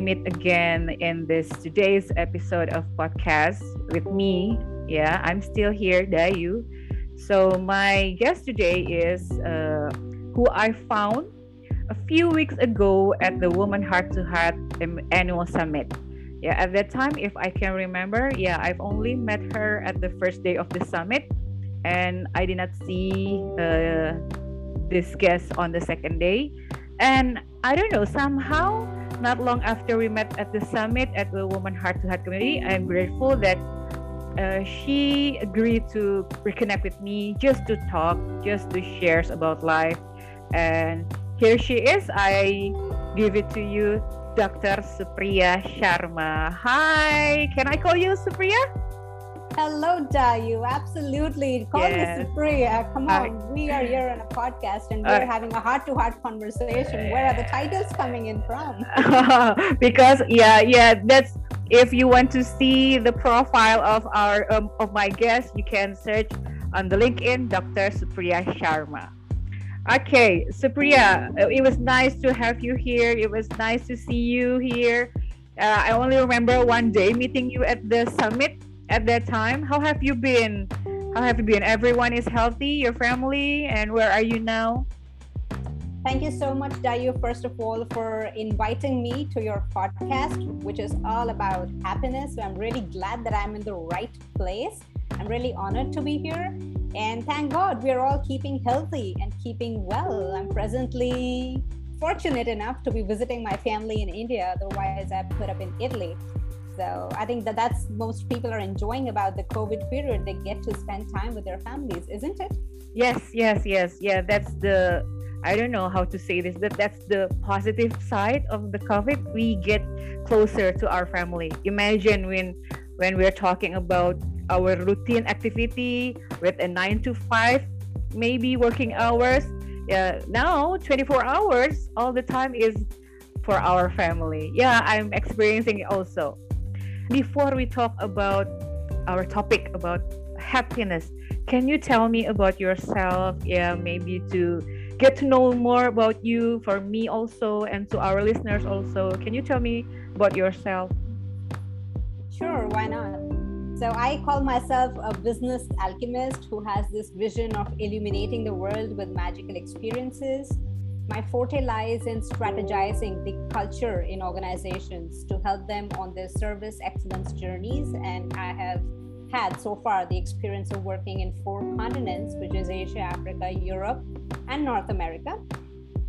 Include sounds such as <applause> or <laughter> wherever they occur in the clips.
Meet again in this today's episode of podcast with me. Yeah, I'm still here, Dayu. So my guest today is uh, who I found a few weeks ago at the Woman Heart to Heart annual summit. Yeah, at that time, if I can remember, yeah, I've only met her at the first day of the summit, and I did not see uh, this guest on the second day. And I don't know, somehow, not long after we met at the summit at the Woman Heart to Heart community, I'm grateful that uh, she agreed to reconnect with me just to talk, just to share about life. And here she is. I give it to you, Dr. Supriya Sharma. Hi, can I call you Supriya? Hello, Dayu. Absolutely. Call yes. me Supriya. Come on. we are here on a podcast and we're uh, having a heart to heart conversation. Where are the titles coming in from? <laughs> because, yeah, yeah, that's if you want to see the profile of our um, of my guest, you can search on the LinkedIn Dr. Supriya Sharma. Okay, Supriya, uh, it was nice to have you here. It was nice to see you here. Uh, I only remember one day meeting you at the summit at that time. How have you been? How have you been? Everyone is healthy, your family, and where are you now? Thank you so much, Dayu, first of all, for inviting me to your podcast, which is all about happiness. So I'm really glad that I'm in the right place. I'm really honored to be here. And thank God we're all keeping healthy and keeping well. I'm presently fortunate enough to be visiting my family in India, otherwise, I put up in Italy. So I think that that's most people are enjoying about the COVID period. They get to spend time with their families, isn't it? Yes, yes, yes. Yeah, that's the I don't know how to say this, but that's the positive side of the COVID. We get closer to our family. Imagine when when we're talking about our routine activity with a nine to five, maybe working hours. Yeah, now 24 hours all the time is for our family. Yeah, I'm experiencing it also. Before we talk about our topic about happiness, can you tell me about yourself? Yeah, maybe to get to know more about you for me also and to our listeners also. Can you tell me about yourself? Sure, why not? So I call myself a business alchemist who has this vision of illuminating the world with magical experiences. My forte lies in strategizing the culture in organizations to help them on their service excellence journeys. And I have had so far the experience of working in four continents, which is Asia, Africa, Europe, and North America.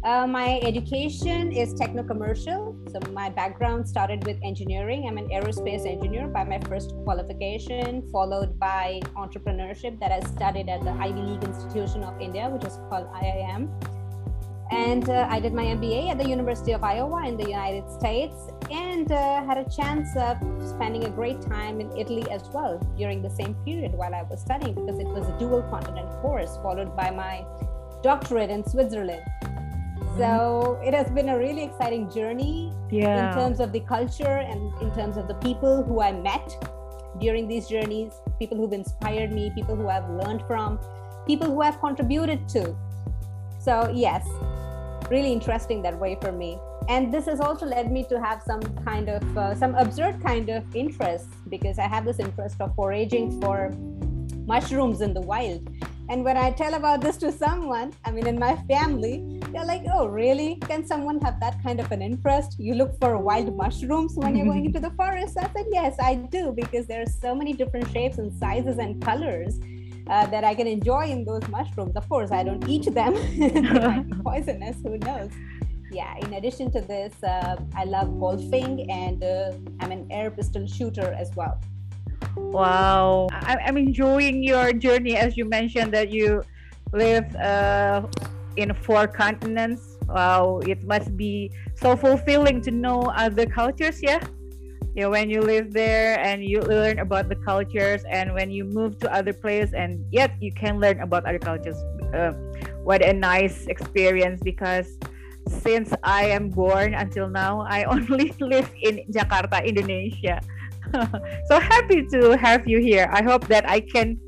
Uh, my education is techno commercial. So, my background started with engineering. I'm an aerospace engineer by my first qualification, followed by entrepreneurship that I studied at the Ivy League Institution of India, which is called IIM. And uh, I did my MBA at the University of Iowa in the United States and uh, had a chance of spending a great time in Italy as well during the same period while I was studying because it was a dual continent course followed by my doctorate in Switzerland. Mm-hmm. So it has been a really exciting journey yeah. in terms of the culture and in terms of the people who I met during these journeys, people who've inspired me, people who I've learned from, people who have contributed to. So, yes, really interesting that way for me. And this has also led me to have some kind of uh, some absurd kind of interest because i have this interest of foraging for mushrooms in the wild. And when i tell about this to someone i mean in my family they're like oh really? Can someone have that kind of an interest? You look for wild mushrooms when you're going <laughs> into the forest. I said yes i do because there are so many different shapes and sizes and colors uh, that I can enjoy in those mushrooms. Of course, I don't eat them; <laughs> they might be <laughs> poisonous. Who knows? yeah in addition to this uh, i love golfing and uh, i'm an air pistol shooter as well wow I- i'm enjoying your journey as you mentioned that you live uh, in four continents wow it must be so fulfilling to know other cultures yeah you know, when you live there and you learn about the cultures and when you move to other places and yet you can learn about other cultures uh, what a nice experience because since I am born until now, I <laughs> only live in Jakarta, Indonesia. <laughs> so happy to have you here. I hope that I can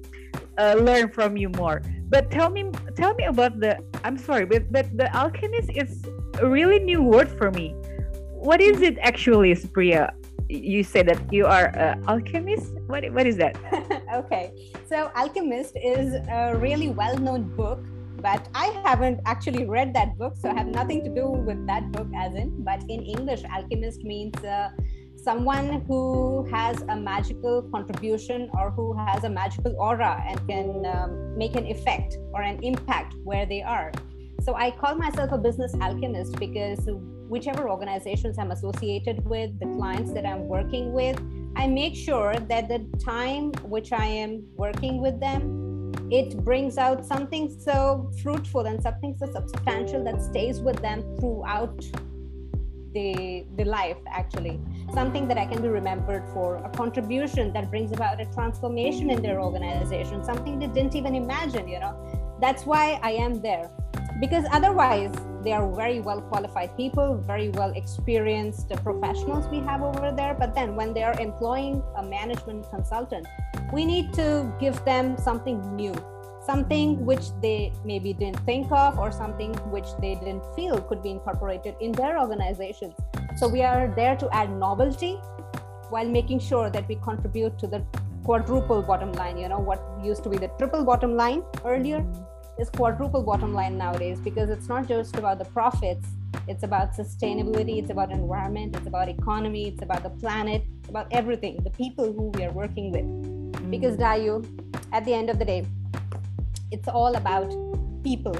uh, learn from you more. But tell me, tell me about the. I'm sorry, but but the alchemist is a really new word for me. what is it actually, Supriya? You say that you are an alchemist. What what is that? <laughs> okay, so Alchemist is a really well-known book, but I haven't actually read that book, so I have nothing to do with that book as in. But in English, alchemist means. Uh, someone who has a magical contribution or who has a magical aura and can um, make an effect or an impact where they are. So I call myself a business alchemist because whichever organizations I'm associated with, the clients that I'm working with, I make sure that the time which I am working with them, it brings out something so fruitful and something so substantial that stays with them throughout the, the life actually. Something that i can be remembered for a contribution that brings about a transformation in their organization something they didn't even imagine you know? That's why i am there because otherwise they are very well qualified people very well experienced professionals we have over there. But then when they are employing a management consultant we need to give them something new something which they maybe didn't think of or something which they didn't feel could be incorporated in their organizations so we are there to add novelty while making sure that we contribute to the quadruple bottom line you know what used to be the triple bottom line earlier is quadruple bottom line nowadays because it's not just about the profits. It's about sustainability it's about environment it's about economy it's about the planet it's about everything the people who we are working with. Mm-hmm. because dayu at the end of the day it's all about people.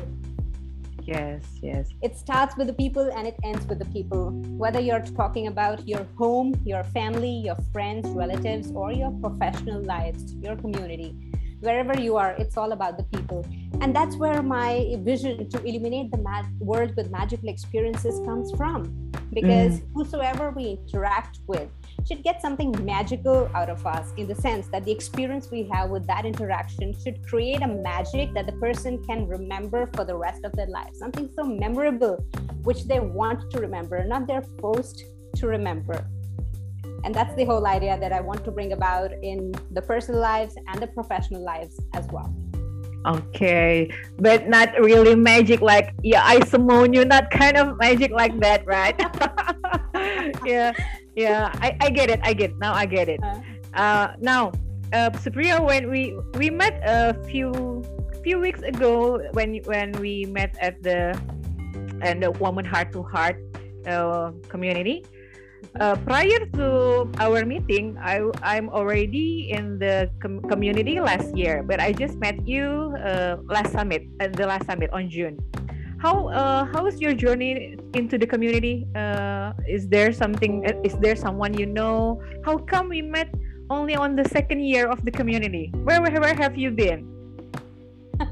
Yes yes. It starts with the people and it ends with the people. Whether you're talking about your home your family your friends relatives or your professional lives your community wherever you are it's all about the people and that's where my vision to illuminate the mad world with magical experiences comes from because mm. whosoever we interact with should get something magical out of us in the sense that the experience we have with that interaction should create a magic that the person can remember for the rest of their life. Something so memorable, which they want to remember, not they're forced to remember. And that's the whole idea that I want to bring about in the personal lives and the professional lives as well. Okay, but not really magic like yeah, I summon you, not kind of magic like that, right? <laughs> yeah yeah I, I get it i get it. now i get it uh, uh now uh Supriya, when we we met a few few weeks ago when when we met at the and the woman heart to heart uh, community uh, prior to our meeting I, i'm already in the com- community last year but i just met you uh, last summit at the last summit on june. How uh, how is your journey into the community? Uh, is there something uh, is there someone you know? How come we met only on the second year of the community? Where where, where have you been? <laughs>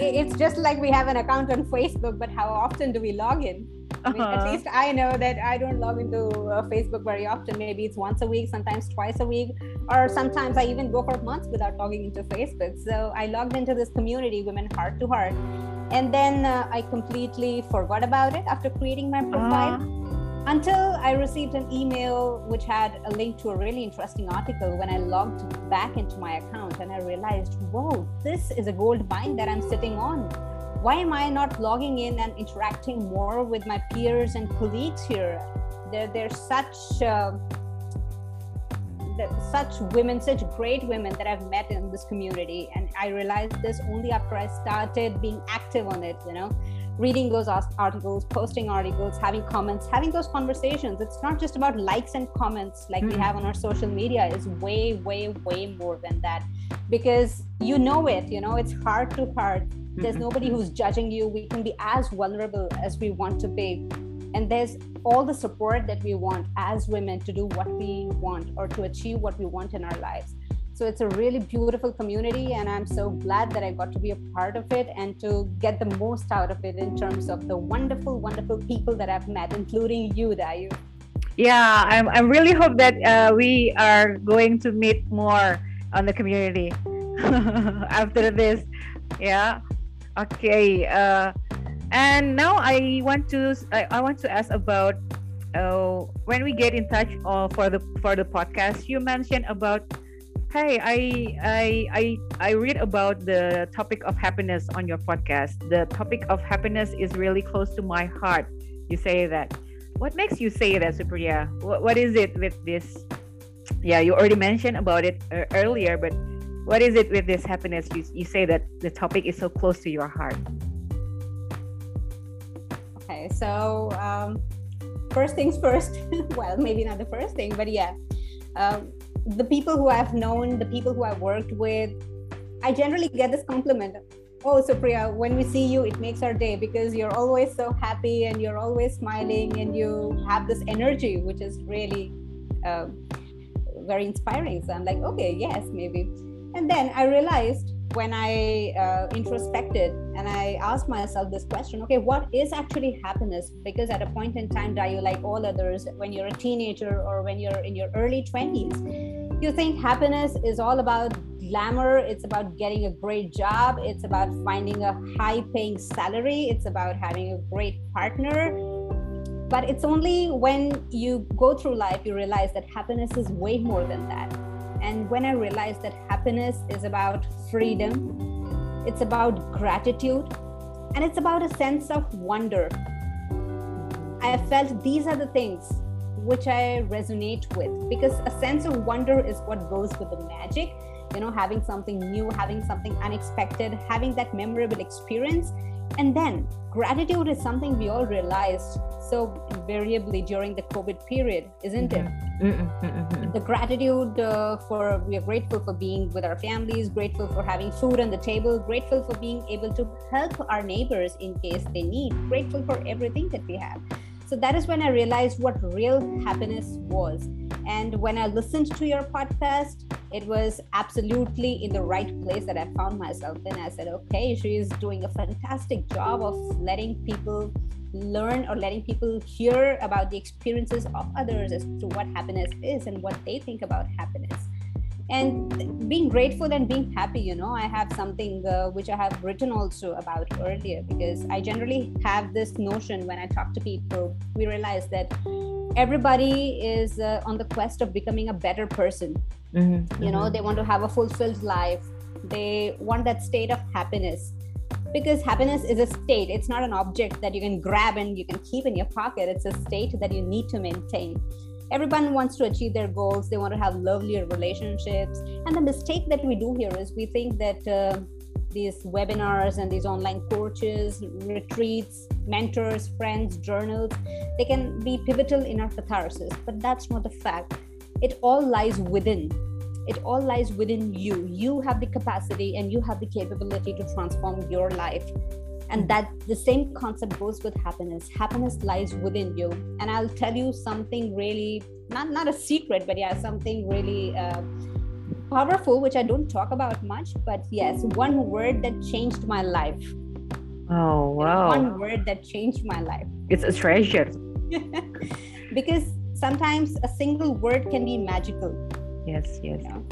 It's just like we have an account on facebook but how often do we log in I mean, uh-huh. at least I know that I don't log into uh, Facebook very often. Maybe it's once a week, sometimes twice a week, or sometimes I even go for months without logging into Facebook. So I logged into this community, Women Heart to Heart, and then uh, i completely forgot about it after creating my profile uh. until i received an email which had a link to a really interesting article when i logged back into my account and i realized whoa this is a gold mine that i'm sitting on why am i not logging in and interacting more with my peers and colleagues here there, there's such uh, such women, such great women that I've met in this community. And I realized this only after I started being active on it, you know, reading those articles, posting articles, having comments, having those conversations. It's not just about likes and comments like mm-hmm. we have on our social media, it's way, way, way more than that because you know it, you know, it's heart to heart. There's mm-hmm. nobody who's judging you. We can be as vulnerable as we want to be. And there's all the support that we want as women to do what we want or to achieve what we want in our lives. So it's a really beautiful community and i'm so glad that i got to be a part of it and to get the most out of it in terms of the wonderful wonderful people that i've met including you dayu. Yeah i'm, I'm really hope that uh, we are going to meet more on the community <laughs> after this. Yeah okay uh and now I want to I, I want to ask about uh, when we get in touch uh, for the for the podcast. You mentioned about hey I I I I read about the topic of happiness on your podcast. The topic of happiness is really close to my heart. You say that. what makes you say that, Supriya? What, what is it with this? Yeah, you already mentioned about it uh, earlier, but what is it with this happiness? You, you say that the topic is so close to your heart. Okay, so um, first things first. <laughs> well, maybe not the first thing, but yeah. Um, the people who I've known, the people who I've worked with, I generally get this compliment. Oh, Supriya, when we see you, it makes our day because you're always so happy and you're always smiling and you have this energy, which is really um, very inspiring. So I'm like, okay, yes, maybe. And then I realized when I uh, introspected and I asked myself this question okay, what is actually happiness? Because at a point in time, are you like all others, when you're a teenager or when you're in your early 20s, you think happiness is all about glamour, it's about getting a great job, it's about finding a high paying salary, it's about having a great partner. But it's only when you go through life you realize that happiness is way more than that and when I realized that happiness is about freedom, it's about gratitude, and it's about a sense of wonder, I have felt these are the things which I resonate with because a sense of wonder is what goes with the magic. You know, having something new, having something unexpected, having that memorable experience. And then gratitude is something we all realized so invariably during the COVID period, isn't mm-hmm. it? Mm-mm, the gratitude uh, for we are grateful for being with our families grateful for having food on the table grateful for being able to help our neighbors in case they need grateful for everything that we have so that is when i realized what real happiness was and when i listened to your podcast it was absolutely in the right place that i found myself in. I said okay she's doing a fantastic job of letting people learn or letting people hear about the experiences of others as to what happiness is and what they think about happiness. And being grateful and being happy you know i have something uh, which i have written also about earlier because i generally have this notion when i talk to people we realize that everybody is uh, on the quest of becoming a better person. Mm-hmm. you know mm-hmm. they want to have a fulfilled life. They want that state of happiness. Because happiness is a state. It's not an object that you can grab and you can keep in your pocket. It's a state that you need to maintain. Everyone wants to achieve their goals. They want to have lovelier relationships. And the mistake that we do here is we think that uh, these webinars and these online coaches retreats mentors friends journals they can be pivotal in our catharsis. But that's not the fact. It all lies within. It all lies within you. You have the capacity and you have the capability to transform your life. And that the same concept goes with happiness. Happiness lies within you. And i'll tell you something really not not a secret but yeah something really uh, powerful which i don't talk about much but yes one word that changed my life. Oh wow. One word that changed my life. <laughs> It's a treasure. Because sometimes a single word can be magical. Yes yes. You, know?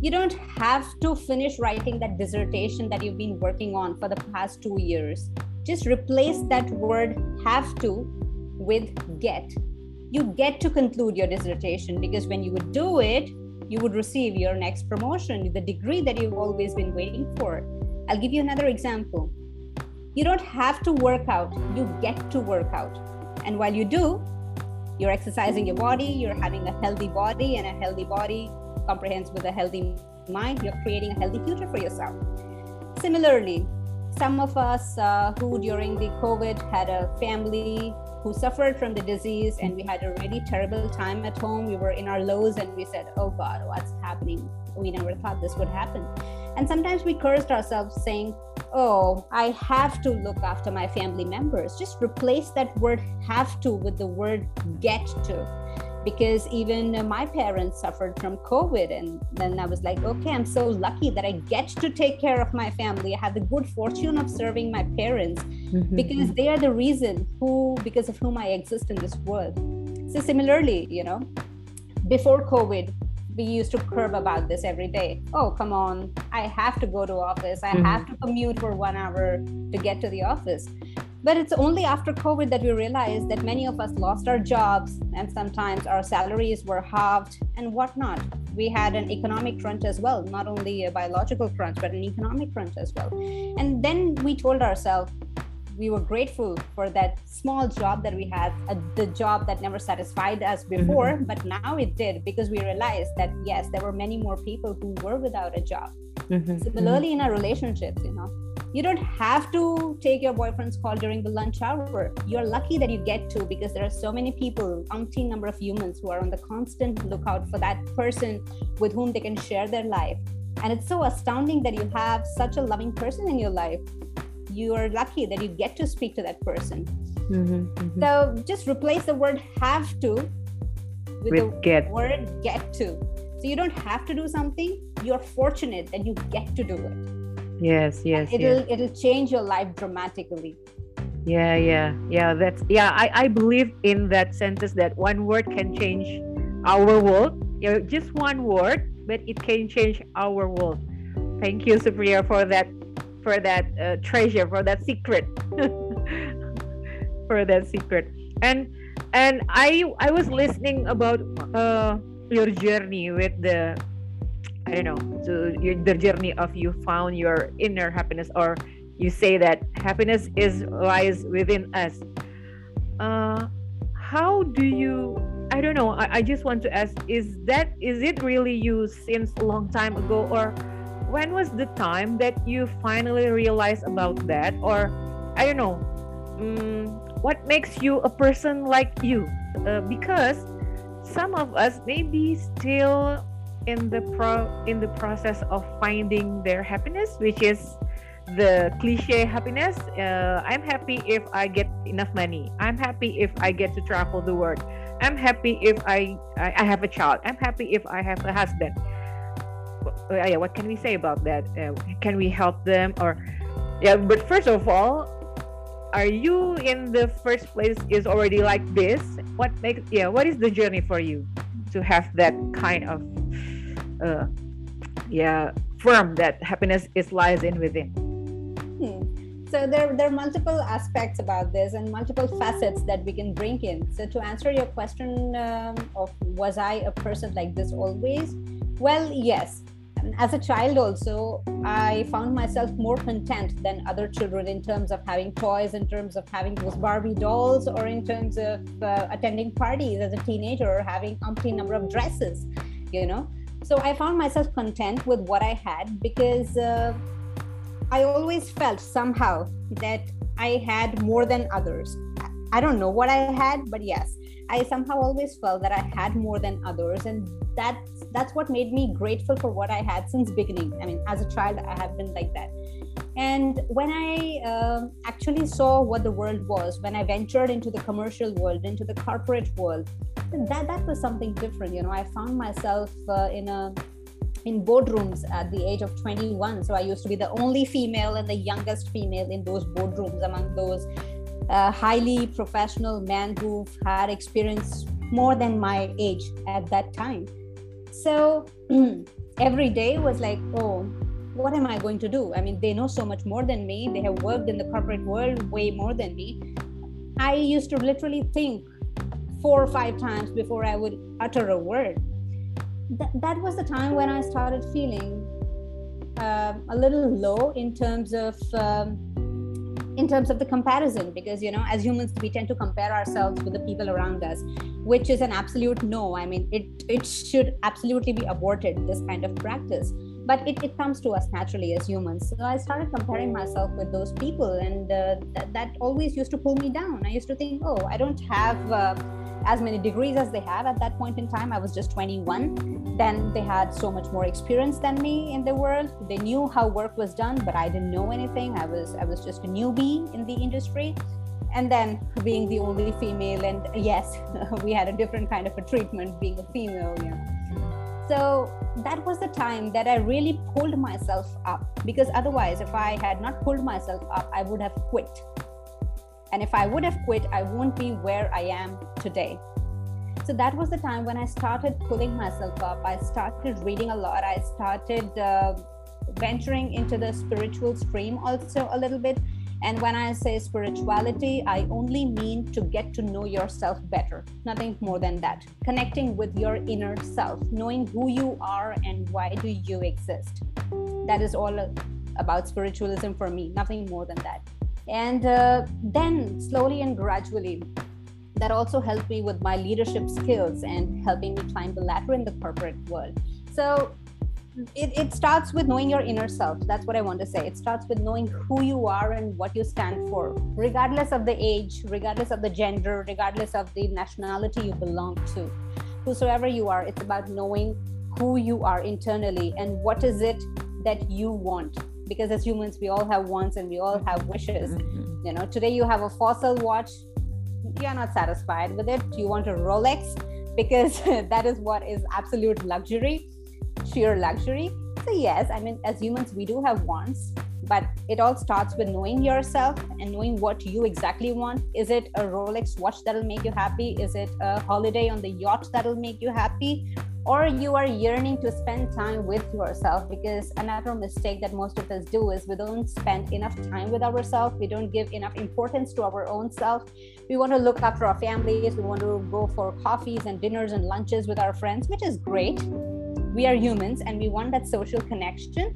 you don't have to finish writing that dissertation that you've been working on for the past two years. Just replace that word have to with get. You get to conclude your dissertation because when you would do it you would receive your next promotion the degree that you've always been waiting for. I'll give you another example. You don't have to work out you get to work out. And while you do you're exercising your body, you're having a healthy body, and a healthy body comprehends with a healthy mind, you're creating a healthy future for yourself. Similarly, some of us uh, who during the COVID had a family who suffered from the disease and we had a really terrible time at home. We were in our lows and we said, Oh God, what's happening? We never thought this would happen. And sometimes we cursed ourselves saying, Oh, I have to look after my family members. Just replace that word have to with the word get to because even my parents suffered from COVID. And then I was like, okay, I'm so lucky that I get to take care of my family. I have the good fortune of serving my parents mm-hmm. because they are the reason who, because of whom I exist in this world. So, similarly, you know, before COVID, we used to curb about this every day. Oh, come on, I have to go to office. I mm-hmm. have to commute for one hour to get to the office. But it's only after COVID that we realized that many of us lost our jobs and sometimes our salaries were halved and whatnot. We had an economic crunch as well, not only a biological crunch, but an economic crunch as well. And then we told ourselves, we were grateful for that small job that we had, uh, the job that never satisfied us before, mm-hmm. but now it did because we realized that yes, there were many more people who were without a job. Mm-hmm. Similarly, in our relationships, you know, you don't have to take your boyfriend's call during the lunch hour. You're lucky that you get to because there are so many people, umpteen number of humans who are on the constant lookout for that person with whom they can share their life. And it's so astounding that you have such a loving person in your life you are lucky that you get to speak to that person. Mm-hmm, mm-hmm. So just replace the word have to with, with the get. word get to. So you don't have to do something. You're fortunate that you get to do it. Yes, yes. It'll yes. it'll change your life dramatically. Yeah, yeah, yeah. That's yeah. I I believe in that sentence that one word can change our world. You know, just one word, but it can change our world. Thank you, Supriya, for that for that uh, treasure for that secret <laughs> for that secret and and i i was listening about uh your journey with the i don't know so your, the journey of you found your inner happiness or you say that happiness is lies within us. Uh how do you i don't know I, I just want to ask is that is it really you since a long time ago or when was the time that you finally realized about that? Or i don't know um, what makes you a person like you? Uh, because some of us maybe still in the pro in the process of finding their happiness which is the cliche happiness. Uh, i'm happy if i get enough money. I'm happy if i get to travel the world. I'm happy if i i, I have a child. I'm happy if i have a husband. Uh, yeah what can we say about that? Uh, can we help them or yeah but first of all are you in the first place is already like this? What makes yeah what is the journey for you to have that kind of uh yeah firm that happiness is lies in within. Hmm. so there, there are multiple aspects about this and multiple facets that we can bring in. So to answer your question um, of was i a person like this always? Well yes. As a child also i found myself more content than other children in terms of having toys in terms of having those barbie dolls or in terms of uh, attending parties as a teenager or having umpteen number of dresses you know so i found myself content with what i had because uh, i always felt somehow that i had more than others. I don't know what i had but yes i somehow always felt that i had more than others and that's that's what made me grateful for what i had since beginning. I mean as a child i have been like that. And when i uh, actually saw what the world was when i ventured into the commercial world into the corporate world that that was something different. You know i found myself uh, in a in boardrooms at the age of 21 so i used to be the only female and the youngest female in those boardrooms among those uh, highly professional men who've had experience more than my age at that time so <clears throat> every day was like oh what am i going to do? I mean they know so much more than me. They have worked in the corporate world way more than me. I used to literally think four or five times before i would utter a word. Th- that was the time when i started feeling uh, a little low in terms of um, in terms of the comparison because you know as humans we tend to compare ourselves with the people around us which is an absolute no. I mean it it should absolutely be aborted this kind of practice. But it, it comes to us naturally as humans. So i started comparing myself with those people and uh, th- that always used to pull me down. I used to think oh i don't have uh, as many degrees as they have at that point in time. I was just 21. Then they had so much more experience than me in the world. They knew how work was done, but I didn't know anything. I was I was just a newbie in the industry. And then being the only female, and yes, <laughs> we had a different kind of a treatment being a female, you know. So that was the time that I really pulled myself up because otherwise, if I had not pulled myself up, I would have quit and if I would have quit, I won't be where I am today. So that was the time when I started pulling myself up. I started reading a lot. I started uh, venturing into the spiritual stream also a little bit. And when I say spirituality, I only mean to get to know yourself better, nothing more than that. Connecting with your inner self, knowing who you are and why do you exist. That is all about spiritualism for me, nothing more than that. And uh, then slowly and gradually that also helped me with my leadership skills and helping me climb the ladder in the corporate world. So it, it starts with knowing your inner self. That's what i want to say. It starts with knowing who you are and what you stand for regardless of the age regardless of the gender regardless of the nationality you belong to. Whosoever you are it's about knowing who you are internally and what is it that you want because as humans we all have wants and we all have wishes mm-hmm. you know today you have a fossil watch you're not satisfied with it you want a rolex because <laughs> that is what is absolute luxury sheer luxury. So, yes, I mean, as humans, we do have wants, but it all starts with knowing yourself and knowing what you exactly want. Is it a Rolex watch that'll make you happy? Is it a holiday on the yacht that'll make you happy? Or you are yearning to spend time with yourself because another mistake that most of us do is we don't spend enough time with ourselves. We don't give enough importance to our own self. We want to look after our families. We want to go for coffees and dinners and lunches with our friends, which is great we are humans and we want that social connection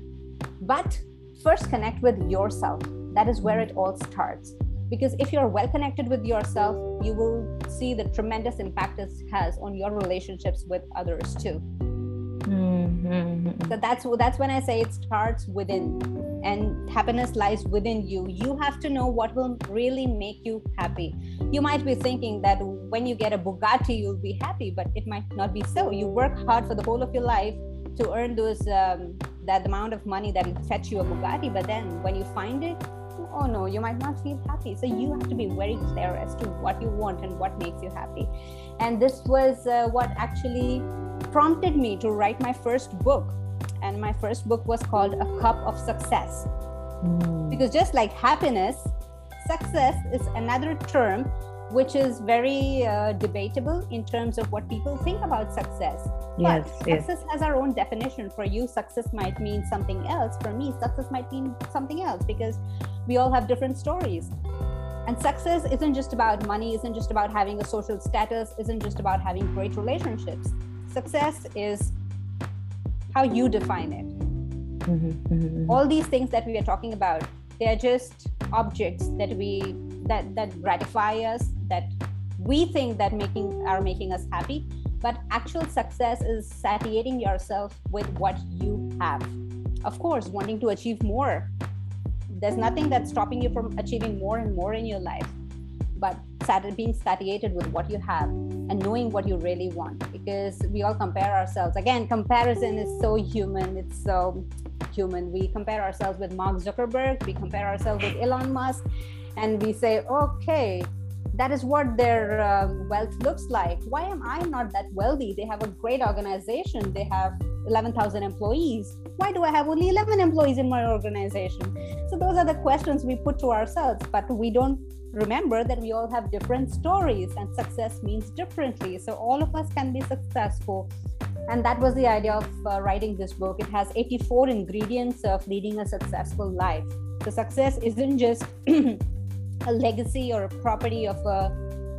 but first connect with yourself that is where it all starts because if you're well connected with yourself you will see the tremendous impact it has on your relationships with others too. Mm-hmm. so that's that's when i say it starts within and happiness lies within you. You have to know what will really make you happy. You might be thinking that when you get a bugatti you'll be happy but it might not be so. You work hard for the whole of your life to earn those um, that amount of money that will fetch you a bugatti but then when you find it oh no you might not feel happy so you have to be very clear as to what you want and what makes you happy and this was uh, what actually prompted me to write my first book and my first book was called A Cup of Success. Mm. Because just like happiness, success is another term which is very uh, debatable in terms of what people think about success. Yes, but yes. success has our own definition. For you, success might mean something else. For me, success might mean something else because we all have different stories. And success isn't just about money, isn't just about having a social status, isn't just about having great relationships. Success is how you define it. Mm-hmm, mm-hmm. All these things that we are talking about, they are just objects that we that that gratify us, that we think that making are making us happy. But actual success is satiating yourself with what you have. Of course, wanting to achieve more. There's nothing that's stopping you from achieving more and more in your life but being satiated with what you have and knowing what you really want. Because we all compare ourselves. Again comparison is so human. It's so human. We compare ourselves with mark zuckerberg. We compare ourselves with elon musk. And we say okay that is what their um, wealth looks like. Why am i not that wealthy? They have a great organization. They have 11000 employees. Why do i have only 11 employees in my organization? So those are the questions we put to ourselves but we don't remember that we all have different stories and success means differently. So all of us can be successful. And that was the idea of uh, writing this book. It has 84 ingredients of leading a successful life. So success isn't just <clears throat> a legacy or a property of a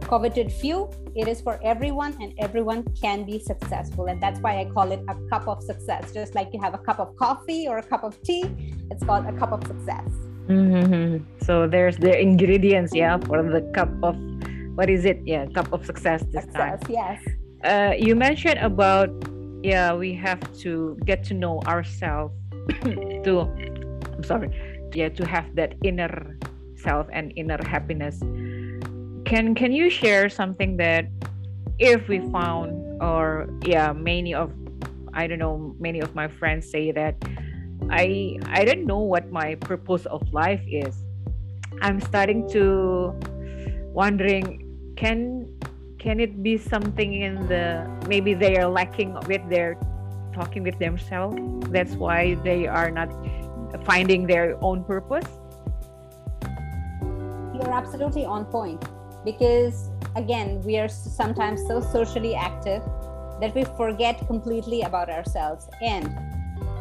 coveted few. It is for everyone, and everyone can be successful. And that's why I call it a cup of success. Just like you have a cup of coffee or a cup of tea, it's called a cup of success. Mm-hmm. So there's the ingredients, yeah, for the cup of what is it? Yeah, cup of success this success, time. Yes. Uh, you mentioned about yeah, we have to get to know ourselves <clears throat> to. I'm sorry. Yeah, to have that inner self and inner happiness. Can can you share something that if we found or yeah, many of I don't know, many of my friends say that I I don't know what my purpose of life is. I'm starting to wondering can can it be something in the maybe they are lacking with their talking with themselves? That's why they are not finding their own purpose? You're absolutely on point because again we are sometimes so socially active that we forget completely about ourselves. And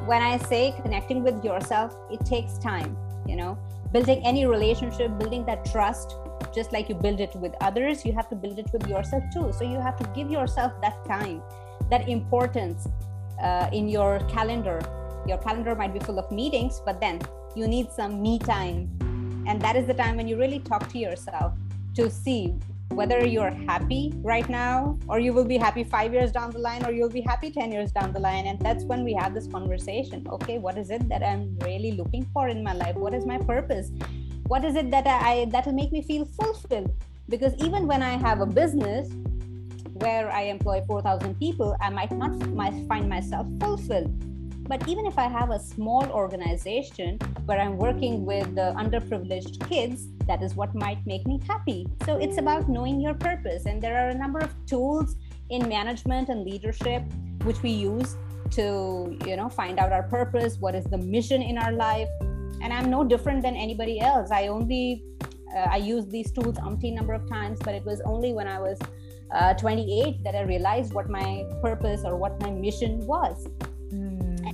when I say connecting with yourself, it takes time, you know, building any relationship, building that trust, just like you build it with others, you have to build it with yourself too. So you have to give yourself that time, that importance uh, in your calendar. Your calendar might be full of meetings, but then you need some me time and that is the time when you really talk to yourself to see whether you're happy right now or you will be happy five years down the line or you'll be happy 10 years down the line. And that's when we have this conversation. Okay what is it that i'm really looking for in my life? What is my purpose? What is it that i that will make me feel fulfilled? Because even when i have a business where i employ 4000 people i might not find myself fulfilled but even if I have a small organization where I'm working with the underprivileged kids, that is what might make me happy. So it's about knowing your purpose. And there are a number of tools in management and leadership which we use to you know find out our purpose what is the mission in our life. And i'm no different than anybody else. I only uh, i used these tools umpteen number of times but it was only when i was uh, 28 that i realized what my purpose or what my mission was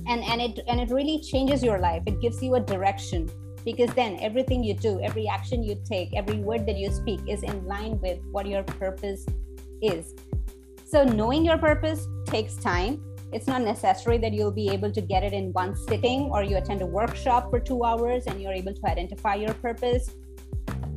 and and it and it really changes your life. It gives you a direction because then everything you do every action you take every word that you speak is in line with what your purpose is. So knowing your purpose takes time. It's not necessary that you'll be able to get it in one sitting or you attend a workshop for 2 hours and you're able to identify your purpose.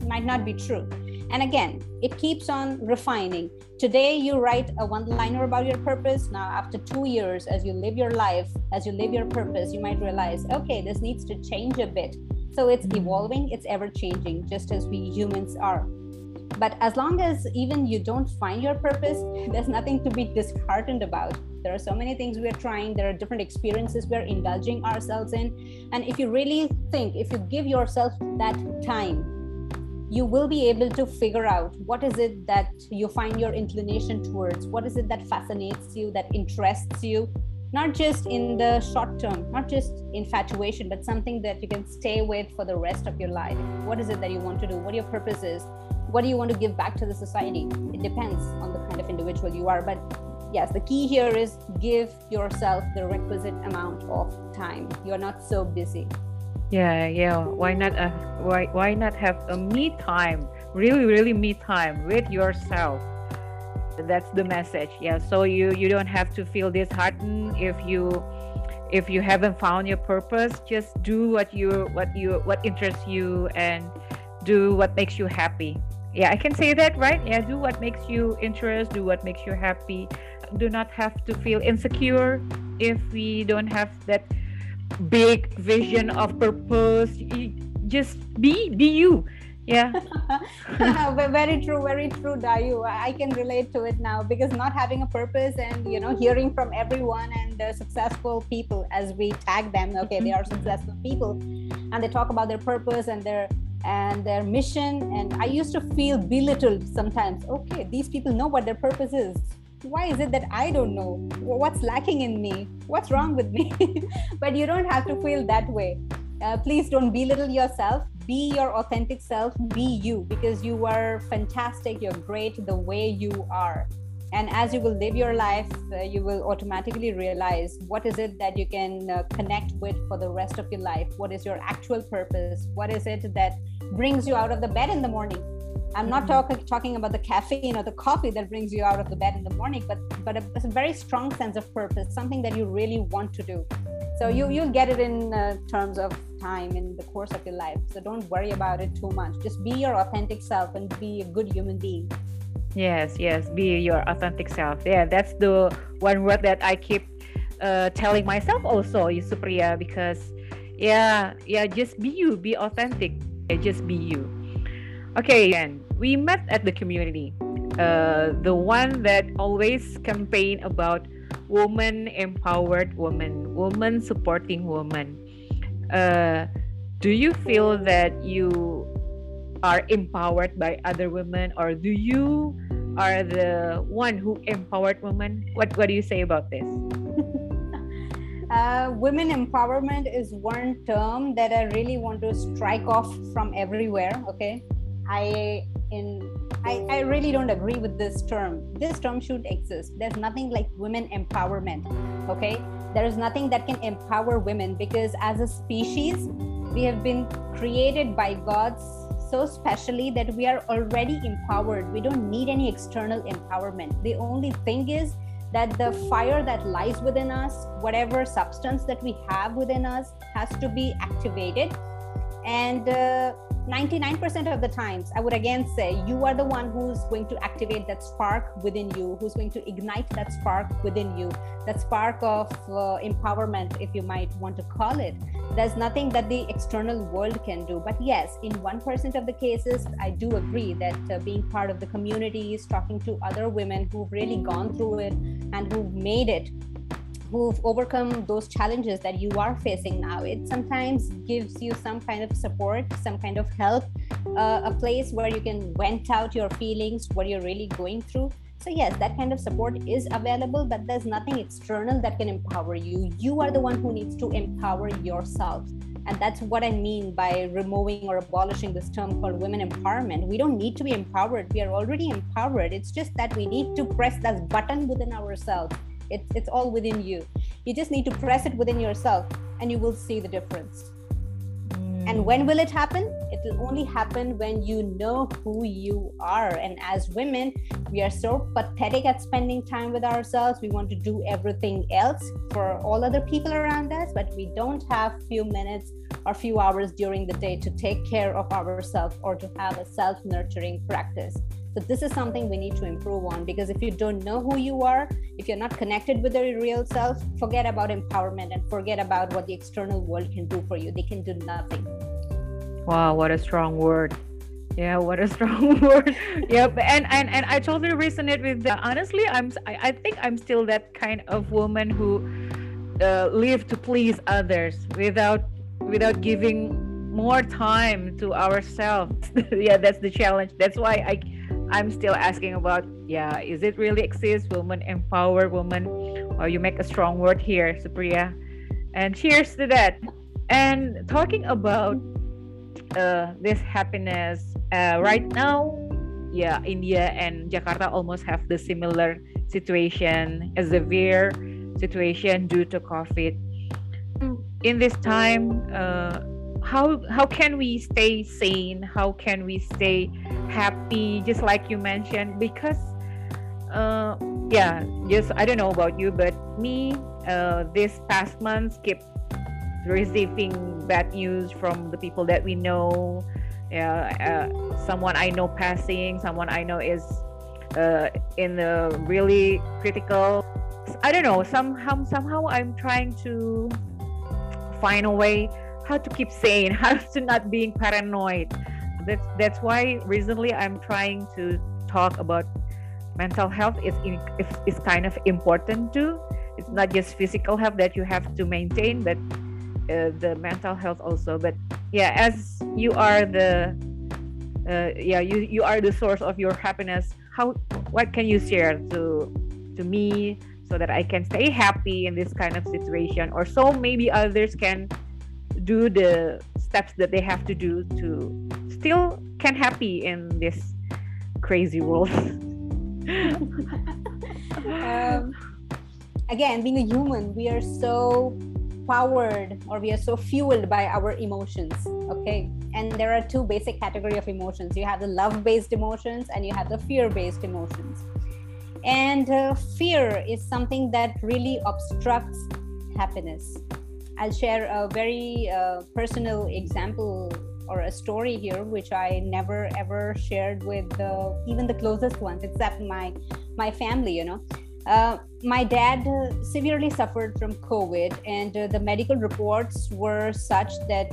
Might not be true and again, it keeps on refining. Today, you write a one liner about your purpose. Now, after two years, as you live your life, as you live your purpose, you might realize, okay, this needs to change a bit. So it's evolving, it's ever changing, just as we humans are. But as long as even you don't find your purpose, <laughs> there's nothing to be disheartened about. There are so many things we're trying, there are different experiences we're indulging ourselves in. And if you really think, if you give yourself that time, you will be able to figure out what is it that you find your inclination towards what is it that fascinates you that interests you not just in the short term not just infatuation but something that you can stay with for the rest of your life. What is it that you want to do? What your purpose is? What do you want to give back to the society? It depends on the kind of individual you are but yes the key here is give yourself the requisite amount of time. You're not so busy yeah, yeah. Why not? Uh, why why not have a me time? Really, really me time with yourself. That's the message. Yeah. So you you don't have to feel disheartened if you if you haven't found your purpose. Just do what you what you what interests you and do what makes you happy. Yeah, I can say that, right? Yeah, do what makes you interest. Do what makes you happy. Do not have to feel insecure if we don't have that big vision of purpose. Just be be you. Yeah. <laughs> Very true very true dayu. I can relate to it now because not having a purpose and you know hearing from everyone and the successful people as we tag them okay they are mm-hmm. successful people and they talk about their purpose and their and their mission. And i used to feel belittled sometimes. Okay these people know what their purpose is why is it that I don't know? What's lacking in me? What's wrong with me? <laughs> but you don't have to feel that way. Uh, please don't belittle yourself. Be your authentic self. Be you because you are fantastic. You're great the way you are. And as you will live your life, uh, you will automatically realize what is it that you can uh, connect with for the rest of your life? What is your actual purpose? What is it that brings you out of the bed in the morning? I'm not talking talking about the caffeine or the coffee that brings you out of the bed in the morning, but but a, a very strong sense of purpose, something that you really want to do. So you you'll get it in uh, terms of time in the course of your life. So don't worry about it too much. Just be your authentic self and be a good human being. Yes, yes, be your authentic self. Yeah, that's the one word that I keep uh, telling myself also, Supriya, because yeah, yeah, just be you, be authentic. Yeah, just be you Okay, and we met at the community, uh, the one that always campaign about woman empowered woman, woman supporting woman. Uh, do you feel that you are empowered by other women, or do you are the one who empowered women? What What do you say about this? <laughs> Uh, women empowerment is one term that I really want to strike off from everywhere. Okay, I in I, I really don't agree with this term. This term should exist. There's nothing like women empowerment. Okay. There is nothing that can empower women because as a species, we have been created by God's so specially that we are already empowered. We don't need any external empowerment. The only thing is that the fire that lies within us, whatever substance that we have within us, has to be activated. And uh, 99% of the times, I would again say you are the one who's going to activate that spark within you, who's going to ignite that spark within you, that spark of uh, empowerment, if you might want to call it. There's nothing that the external world can do. But yes, in 1% of the cases, I do agree that uh, being part of the communities, talking to other women who've really gone through it and who've made it who've overcome those challenges that you are facing now. It sometimes gives you some kind of support, some kind of help, uh, a place where you can vent out your feelings, what you're really going through. So, yes, that kind of support is available, but there's nothing external that can empower you. You are the one who needs to empower yourself. And that's what I mean by removing or abolishing this term called women empowerment. We don't need to be empowered. We are already empowered. It's just that we need to press that button within ourselves it's, it's all within you. You just need to press it within yourself and you will see the difference. And hmm. when will it happen? It will only happen when you know who you are. And as women, we are so pathetic at spending time with ourselves. We want to do everything else for all other people around us, but we don't have few minutes or few hours during the day to take care of ourselves or to have a self-nurturing practice. So this is something we need to improve on because if you don't know who you are, if you're not connected with your real self, forget about empowerment and forget about what the external world can do for you. They can do nothing. Wow, what a strong word. Yeah, what a <laughs> strong word. yep, and and and I totally resonate with that. Honestly, I'm I, I think I'm still that kind of woman who uh, live to please others without without giving more time to ourselves. <laughs> yeah, that's the challenge. That's why I I'm still asking about yeah, is it really exist? Woman empower woman, or you make a strong word here, Supriya. And cheers to that. And talking about uh, this happiness uh, right now, yeah, India and Jakarta almost have the similar situation, a severe situation due to COVID. In this time, uh, how how can we stay sane? How can we stay happy? Just like you mentioned because uh yeah just i don't know about you but me uh this past months keep receiving bad news from the people that we know. Yeah uh, someone i know passing someone i know is uh in the really critical i don't know somehow somehow i'm trying to find a way how to keep sane, <laughs> how to not being paranoid. That's that's why recently I'm trying to talk about mental health is is kind of important too. It's not just physical health that you have to maintain, but uh, the mental health also. But yeah, as you are the uh, yeah you you are the source of your happiness. How what can you share to to me so that I can stay happy in this kind of situation, or so maybe others can do the steps that they have to do to still can happy in this crazy world. Um, again being a human we are so powered or we are so fueled by our emotions okay? And there are two basic category of emotions. You have the love based emotions and you have the fear based emotions. And uh, fear is something that really obstructs happiness I'll share a very uh, personal example or a story here, which I never ever shared with even the closest ones, except my my family. You know, uh, my dad severely suffered from COVID, and uh, the medical reports were such that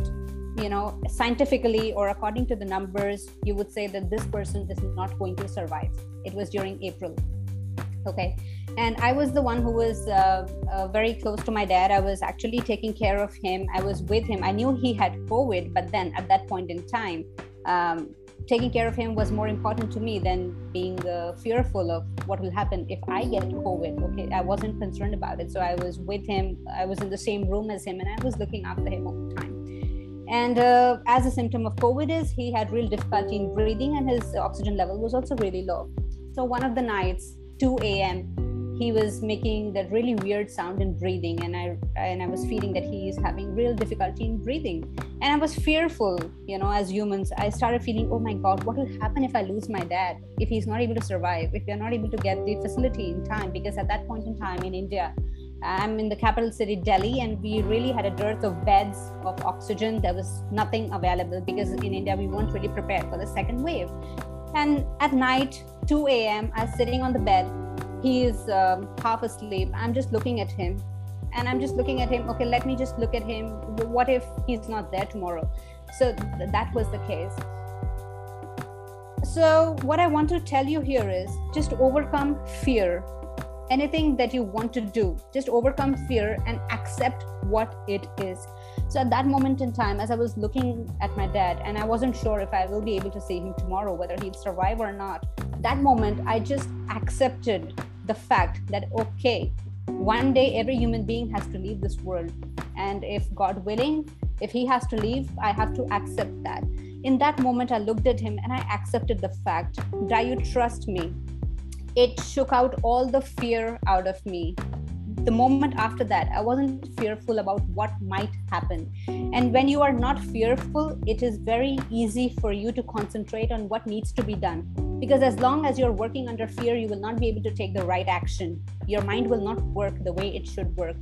you know scientifically or according to the numbers, you would say that this person is not going to survive. It was during April. Okay and i was the one who was uh, uh, very close to my dad. I was actually taking care of him. I was with him. I knew he had covid but then at that point in time um, taking care of him was more important to me than being uh, fearful of what will happen if i get covid. Okay i wasn't concerned about it. So i was with him. I was in the same room as him and i was looking after him all the time. And uh, as a symptom of covid is he had real difficulty in breathing and his oxygen level was also really low. So one of the nights 2 a.m he was making that really weird sound in breathing and i and i was feeling that he is having real difficulty in breathing and i was fearful you know as humans i started feeling oh my god what will happen if i lose my dad if he's not able to survive if we're not able to get the facility in time because at that point in time in india I'm in the capital city, Delhi, and we really had a dearth of beds of oxygen. There was nothing available because in India we weren't really prepared for the second wave. And at night, 2 a.m., I was sitting on the bed. He is um, half asleep. I'm just looking at him. And I'm just looking at him. Okay, let me just look at him. What if he's not there tomorrow? So th- that was the case. So, what I want to tell you here is just overcome fear anything that you want to do just overcome fear and accept what it is so at that moment in time as i was looking at my dad and i wasn't sure if i will be able to see him tomorrow whether he'd survive or not that moment i just accepted the fact that okay one day every human being has to leave this world. And if god willing if he has to leave i have to accept that. In that moment i looked at him and i accepted the fact do you trust me? It shook out all the fear out of me the moment after that i wasn't fearful about what might happen. And when you are not fearful it is very easy for you to concentrate on what needs to be done. Because as long as you're working under fear you will not be able to take the right action. Your mind will not work the way it should work.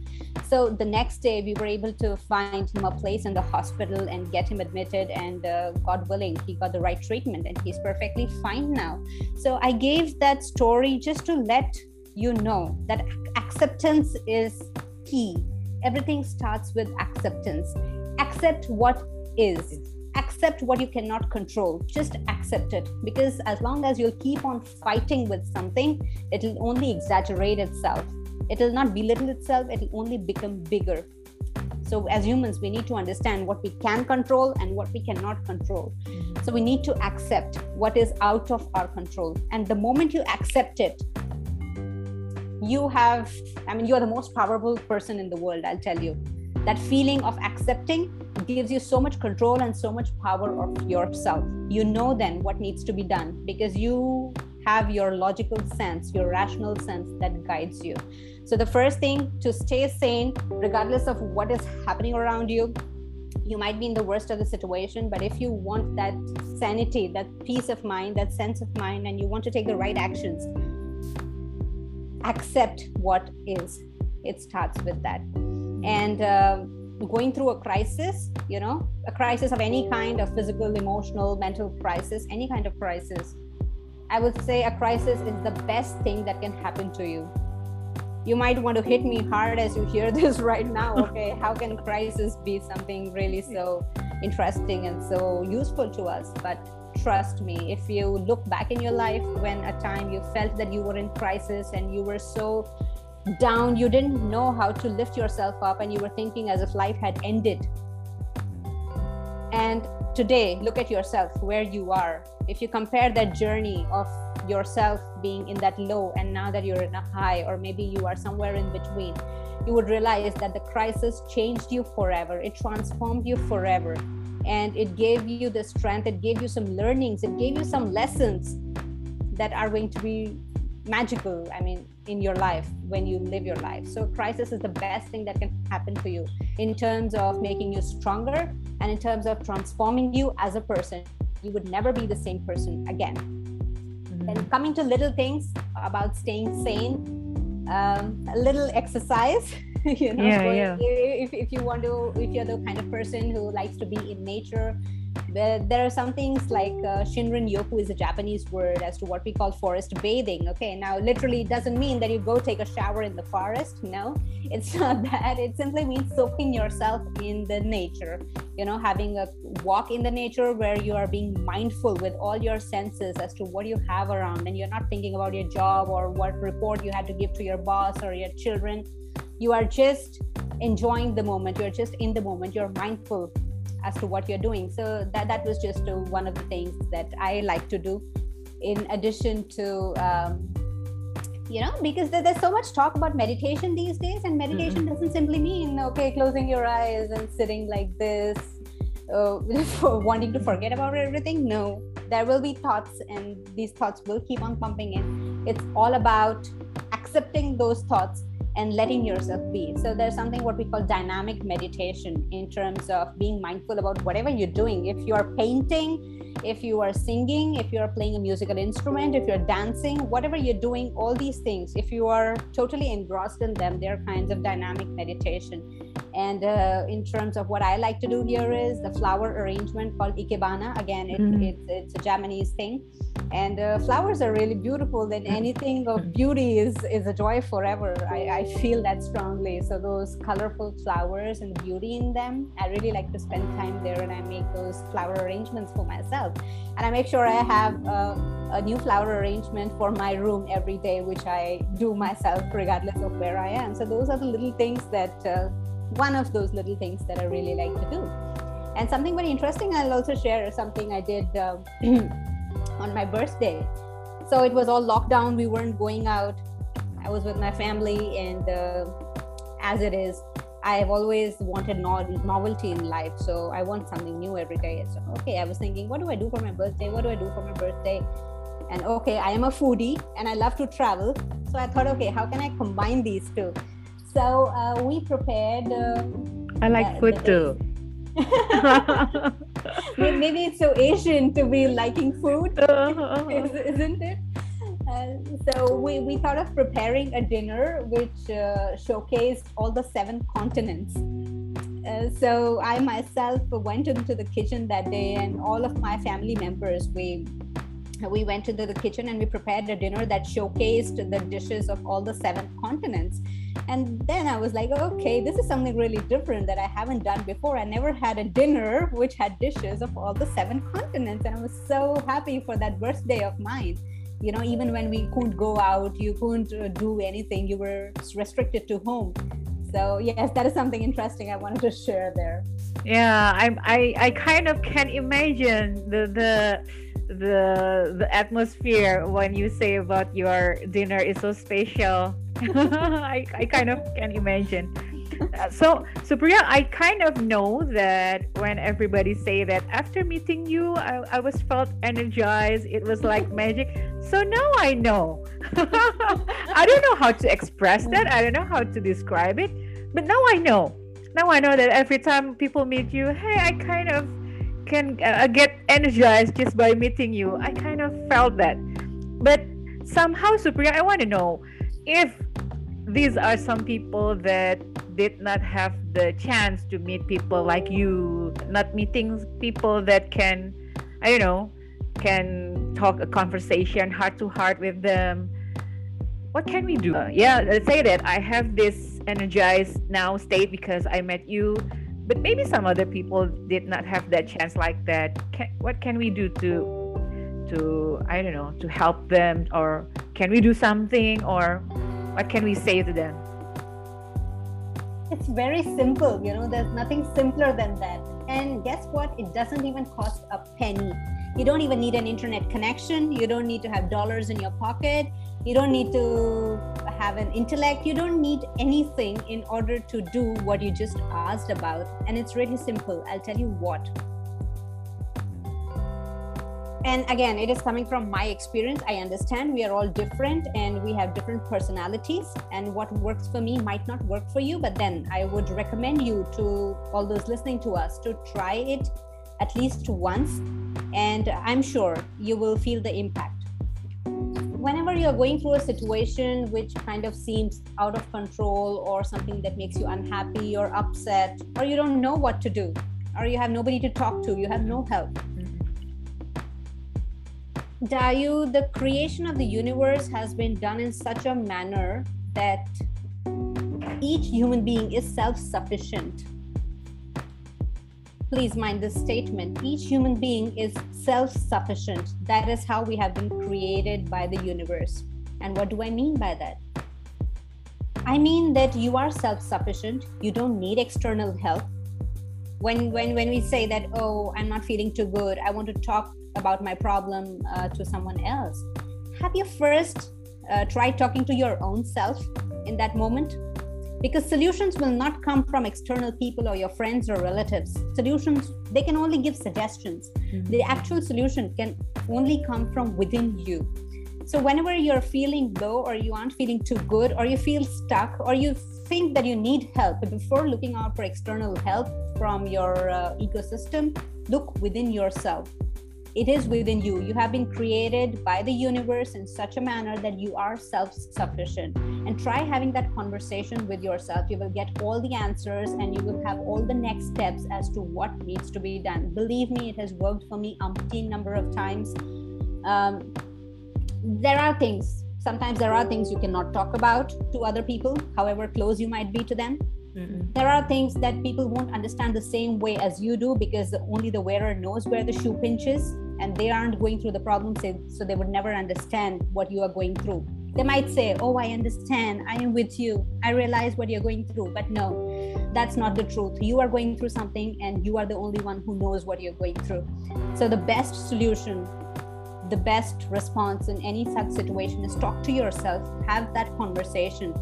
So the next day we were able to find him a place in the hospital and get him admitted. And uh, god willing he got the right treatment and he's perfectly fine now. So i gave that story just to let you know that acceptance is key. Everything starts with acceptance. Accept what is. Accept what you cannot control. Just accept it. Because as long as you'll keep on fighting with something it'll only exaggerate itself. It will not belittle itself. It will only become bigger. So as humans we need to understand what we can control and what we cannot control. So we need to accept what is out of our control. And the moment you accept it you have i mean you're the most powerful person in the world i'll tell you. That feeling of accepting gives you so much control and so much power of yourself. You know then what needs to be done because you have your logical sense your rational sense that guides you. So the first thing to stay sane regardless of what is happening around you you might be in the worst of the situation but if you want that sanity that peace of mind that sense of mind and you want to take the right actions accept what is it starts with that. And uh, going through a crisis you know a crisis of any kind of physical emotional mental crisis any kind of crisis i would say a crisis is the best thing that can happen to you. You might want to hit me hard as you hear <laughs> this right now okay? How can crisis be something really so interesting and so useful to us? But trust me if you look back in your life when a time you felt that you were in crisis and you were so down you didn't know how to lift yourself up and you were thinking as if life had ended. And today look at yourself where you are. If you compare that journey of yourself being in that low and now that you're in a high or maybe you are somewhere in between you would realize that the crisis changed you forever. It transformed you forever and it gave you the strength it gave you some learnings it gave you some lessons that are going to be magical i mean in your life when you live your life. So crisis is the best thing that can happen to you in terms of making you stronger and in terms of transforming you as a person. You would never be the same person again. Mm-hmm. and coming to little things about staying sane um, a little exercise <laughs> <laughs> you know yeah, yeah. If, if you want to if you're the kind of person who likes to be in nature there, are some things like uh, shinrin yoku is a japanese word as to what we call forest bathing okay? Now literally it doesn't mean that you go take a shower in the forest no. <laughs> It's not that. It simply means soaking yourself in the nature you know having a walk in the nature where you are being mindful with all your senses as to what you have around and you're not thinking about your job or what report you had to give to your boss or your children. You are just enjoying the moment. You're just in the moment. You're mindful as to what you're doing. So that that was just uh, one of the things that i like to do in addition to um, you know because there's so much talk about meditation these days and meditation mm-hmm. doesn't simply mean okay closing your eyes and sitting like this uh, <laughs> wanting to forget about everything. No there will be thoughts and these thoughts will keep on pumping in. It's all about accepting those thoughts and letting yourself be. So there's something what we call dynamic meditation in terms of being mindful about whatever you're doing. If you are painting, if you are singing, if you are playing a musical instrument, if you're dancing, whatever you're doing, all these things, if you are totally engrossed in them, they're kinds of dynamic meditation. And uh, in terms of what I like to do here is the flower arrangement called ikebana. Again, it, mm-hmm. it's, it's a Japanese thing. And uh, flowers are really beautiful. And anything of <laughs> beauty is, is a joy forever. I, I feel that strongly. So those colorful flowers and beauty in them, I really like to spend time there and I make those flower arrangements for myself and i make sure i have a, a new flower arrangement for my room every day which i do myself regardless of where i am so those are the little things that uh, one of those little things that i really like to do and something very interesting i'll also share something i did uh, <clears throat> on my birthday so it was all lockdown we weren't going out i was with my family and uh, as it is I've always wanted novelty in life. So I want something new every day. So, okay, I was thinking, what do I do for my birthday? What do I do for my birthday? And okay, I am a foodie and I love to travel. So I thought, okay, how can I combine these two? So uh, we prepared. Uh, I like food too. <laughs> Maybe it's so Asian to be liking food, <laughs> isn't it? Uh, so we, we thought of preparing a dinner which uh, showcased all the seven continents. Uh, so I myself went into the kitchen that day, and all of my family members we we went into the kitchen and we prepared a dinner that showcased the dishes of all the seven continents. And then I was like, okay, this is something really different that I haven't done before. I never had a dinner which had dishes of all the seven continents, and I was so happy for that birthday of mine. You know even when we couldn't go out you couldn't uh, do anything you were restricted to home. So yes that is something interesting i wanted to share there. Yeah i'm i i kind of can imagine the the the the atmosphere when you say about your dinner is so special <laughs> I, I kind of can imagine so so Priya, I kind of know that when everybody say that after meeting you, I, I was felt energized. It was like magic. So now I know. <laughs> I don't know how to express that. I don't know how to describe it, but now I know. Now I know that every time people meet you, hey, I kind of can uh, get energized just by meeting you. I kind of felt that, but somehow, Supriya, I want to know if these are some people that did not have the chance to meet people like you, not meeting people that can, I don't know, can talk a conversation heart to heart with them. What can we do? Uh, yeah, let's say that I have this energized now state because I met you, but maybe some other people did not have that chance like that. Can, what can we do to to I don't know to help them, or can we do something, or what can we say to them? it's very simple you know there's nothing simpler than that. And guess what? It doesn't even cost a penny. You don't even need an internet connection. You don't need to have dollars in your pocket. You don't need to have an intellect. You don't need anything in order to do what you just asked about. And it's really simple. I'll tell you what and again it is coming from my experience. I understand we are all different and we have different personalities and what works for me might not work for you but then i would recommend you to all those listening to us to try it at least once and i'm sure you will feel the impact. Whenever you're going through a situation which kind of seems out of control or something that makes you unhappy or upset or you don't know what to do or you have nobody to talk to you have no help Dayu, the creation of the universe has been done in such a manner that each human being is self sufficient. Please mind this statement each human being is self sufficient. That is how we have been created by the universe. And what do I mean by that? I mean that you are self sufficient, you don't need external help. When, when, when we say that, oh, I'm not feeling too good, I want to talk about my problem uh, to someone else. Have you first uh, tried talking to your own self in that moment? Because solutions will not come from external people or your friends or relatives. Solutions they can only give suggestions. Mm-hmm. the actual solution can only come from within you. So whenever you're feeling low or you aren't feeling too good or you feel stuck or you think that you need help before looking out for external help from your uh, ecosystem look within yourself it is within you. You have been created by the universe in such a manner that you are self-sufficient. And try having that conversation with yourself. You will get all the answers and you will have all the next steps as to what needs to be done. Believe me it has worked for me umpteen number of times. Um, there are things sometimes there are things you cannot talk about to other people however close you might be to them. Mm-mm. There are things that people won't understand the same way as you do because only the wearer knows where the shoe pinches and they aren't going through the problems so they would never understand what you are going through. They might say oh i understand. I am with you. I realize what you're going through. But no that's not the truth. You are going through something and you are the only one who knows what you're going through. So the best solution the best response in any such situation is talk to yourself have that conversation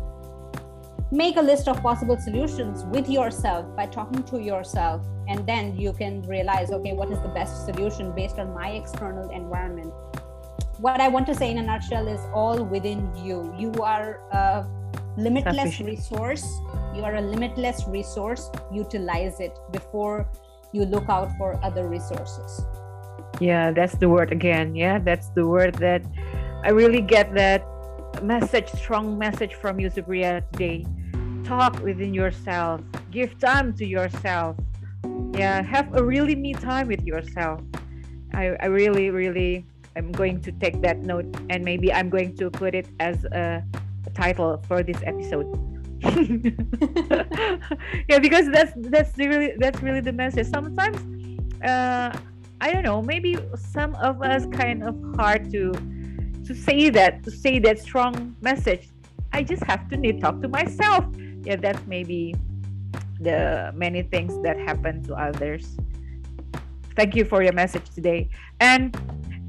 make a list of possible solutions with yourself by talking to yourself and then you can realize okay what is the best solution based on my external environment. What i want to say in a nutshell is all within you. You are a limitless resource. You are a limitless resource. Utilize it before you look out for other resources. Yeah that's the word again. Yeah that's the word that i really get that message strong message from you supriya today talk within yourself give time to yourself. Yeah have a really me time with yourself. I, I really really i'm going to take that note and maybe i'm going to put it as a, a title for this episode. <laughs> Yeah because that's that's really that's really the message. Sometimes uh i don't know maybe some of us kind of hard to to say that to say that strong message. I just have to need talk to myself yeah that's maybe the many things that happen to others. Thank you for your message today. And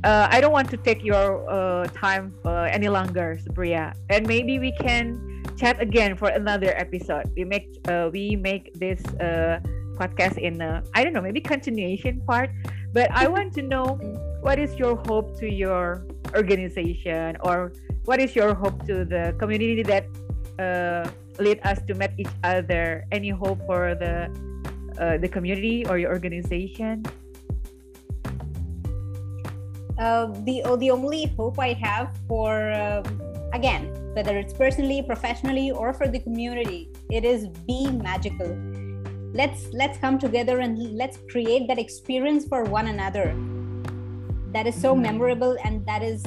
uh, i don't want to take your uh, time uh, any longer supriya. And maybe we can chat again for another episode. We make uh, we make this uh, podcast in I don't know maybe continuation part. But i want to know what is your hope to your organization? Or what is your hope to the community that uh, lead us to meet each other. Any hope for the uh, the community or your organization? Uh, the oh, the only hope i have for uh, again whether it's personally professionally or for the community it is be magical. Let's let's come together and let's create that experience for one another. That is so mm-hmm. memorable and that is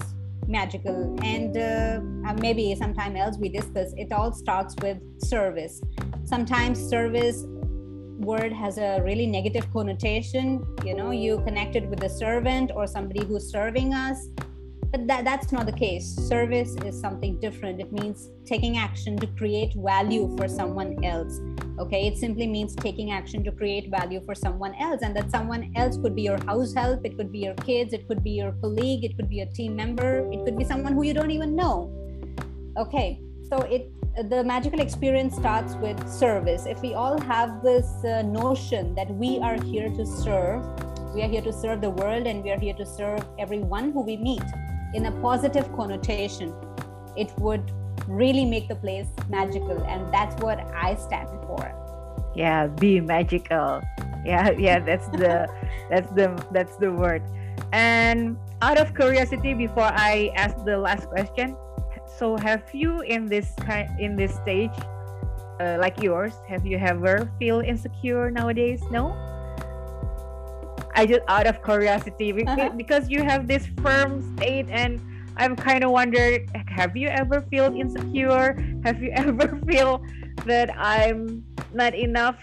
magical. And uh, uh, maybe sometime else we discuss it all starts with service. Sometimes service word has a really negative connotation. You know you connected with a servant or somebody who's serving us but that, that's not the case. Service is something different. It means taking action to create value for someone else okay? It simply means taking action to create value for someone else and that someone else could be your house help it could be your kids it could be your colleague it could be a team member it could be someone who you don't even know okay? So it the magical experience starts with service. If we all have this uh, notion that we are here to serve we are here to serve the world and we are here to serve everyone who we meet in a positive connotation it would really make the place magical and that's what i stand for. Yeah be magical. Yeah <laughs> yeah that's the <laughs> that's the that's the word. And out of curiosity before i ask the last question so have you in this kind in this stage uh, like yours have you ever feel insecure nowadays? No i just out of curiosity because, uh-huh. because you have this firm state and I'm kind of wondered have you ever feel insecure? Have you <laughs> ever feel that I'm not enough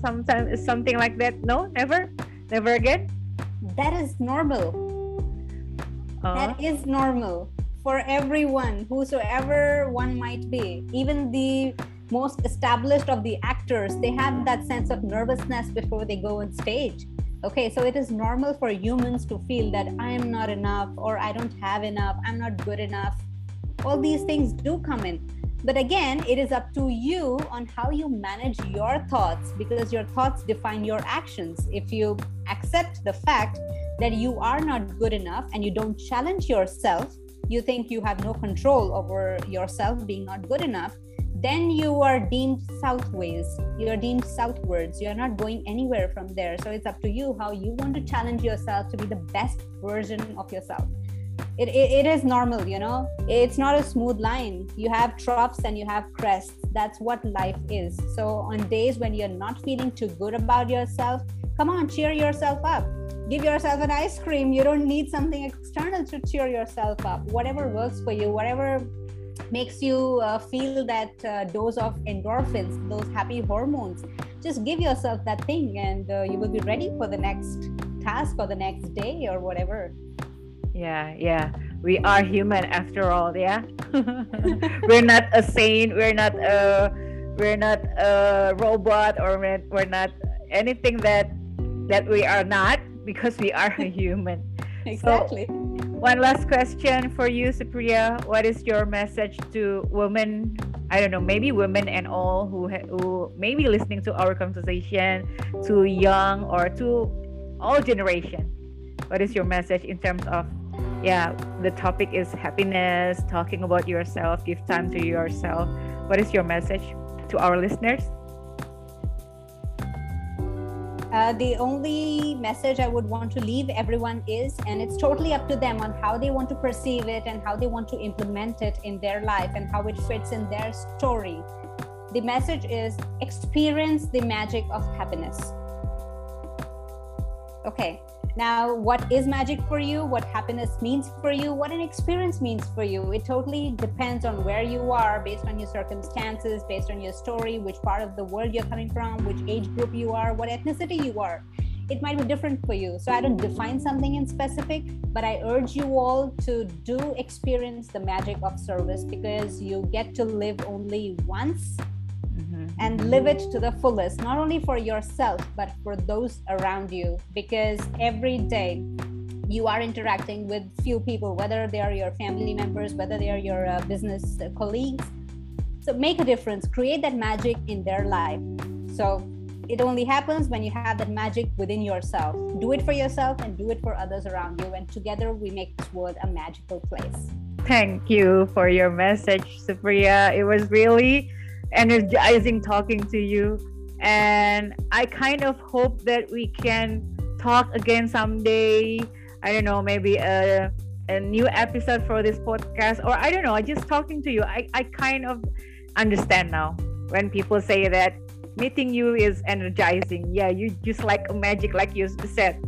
sometimes something like that? No, never? Never again? That is normal. Uh-huh. That is normal for everyone, whosoever one might be. Even the most established of the actors, they have that sense of nervousness before they go on stage okay so it is normal for humans to feel that i am not enough or i don't have enough i'm not good enough. All these things do come in. But again it is up to you on how you manage your thoughts because your thoughts define your actions. If you accept the fact that you are not good enough and you don't challenge yourself you think you have no control over yourself being not good enough then you are deemed southways you're deemed southwards. You're not going anywhere from there. So it's up to you how you want to challenge yourself to be the best version of yourself. It, it, it is normal you know? It's not a smooth line. You have troughs and you have crests. That's what life is. So on days when you're not feeling too good about yourself come on cheer yourself up. Give yourself an ice cream. You don't need something external to cheer yourself up. Whatever works for you whatever makes you uh, feel that uh, dose of endorphins, those happy hormones. Just give yourself that thing, and uh, you will be ready for the next task or the next day or whatever. Yeah, yeah. We are human after all. Yeah, <laughs> we're not a saint. We're not a we're not a robot, or we're, not anything that that we are not because we are a <laughs> human. exactly. So, one last question for you, Supriya. What is your message to women? I don't know, maybe women and all who who may be listening to our conversation, to young or to all generation. What is your message in terms of, yeah, the topic is happiness, talking about yourself, give time to yourself. What is your message to our listeners? Uh, the only message I would want to leave everyone is, and it's totally up to them on how they want to perceive it and how they want to implement it in their life and how it fits in their story. The message is experience the magic of happiness. Okay, now, what is magic for you? What happiness means for you? What an experience means for you? It totally depends on where you are, based on your circumstances, based on your story, which part of the world you're coming from, which age group you are, what ethnicity you are. It might be different for you. So, I don't define something in specific, but I urge you all to do experience the magic of service because you get to live only once and live it to the fullest, not only for yourself, but for those around you. Because every day you are interacting with few people, whether they are your family members, whether they are your uh, business colleagues. So make a difference, create that magic in their life. So it only happens when you have that magic within yourself. Do it for yourself and do it for others around you. And together we make this world a magical place. Thank you for your message, Supriya. It was really energizing talking to you. And I kind of hope that we can talk again someday. I don't know, maybe a, a new episode for this podcast, or I don't know, just talking to you. I, I kind of understand now when people say that meeting you is energizing. Yeah, you just like magic, like you said.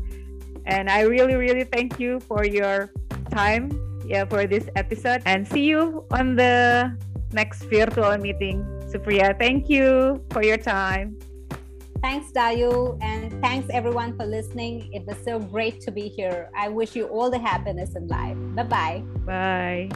And I really, really thank you for your time yeah, for this episode and see you on the next virtual meeting. Supriya, thank you for your time. Thanks, Dayu, and thanks everyone for listening. It was so great to be here. I wish you all the happiness in life. Bye-bye. Bye.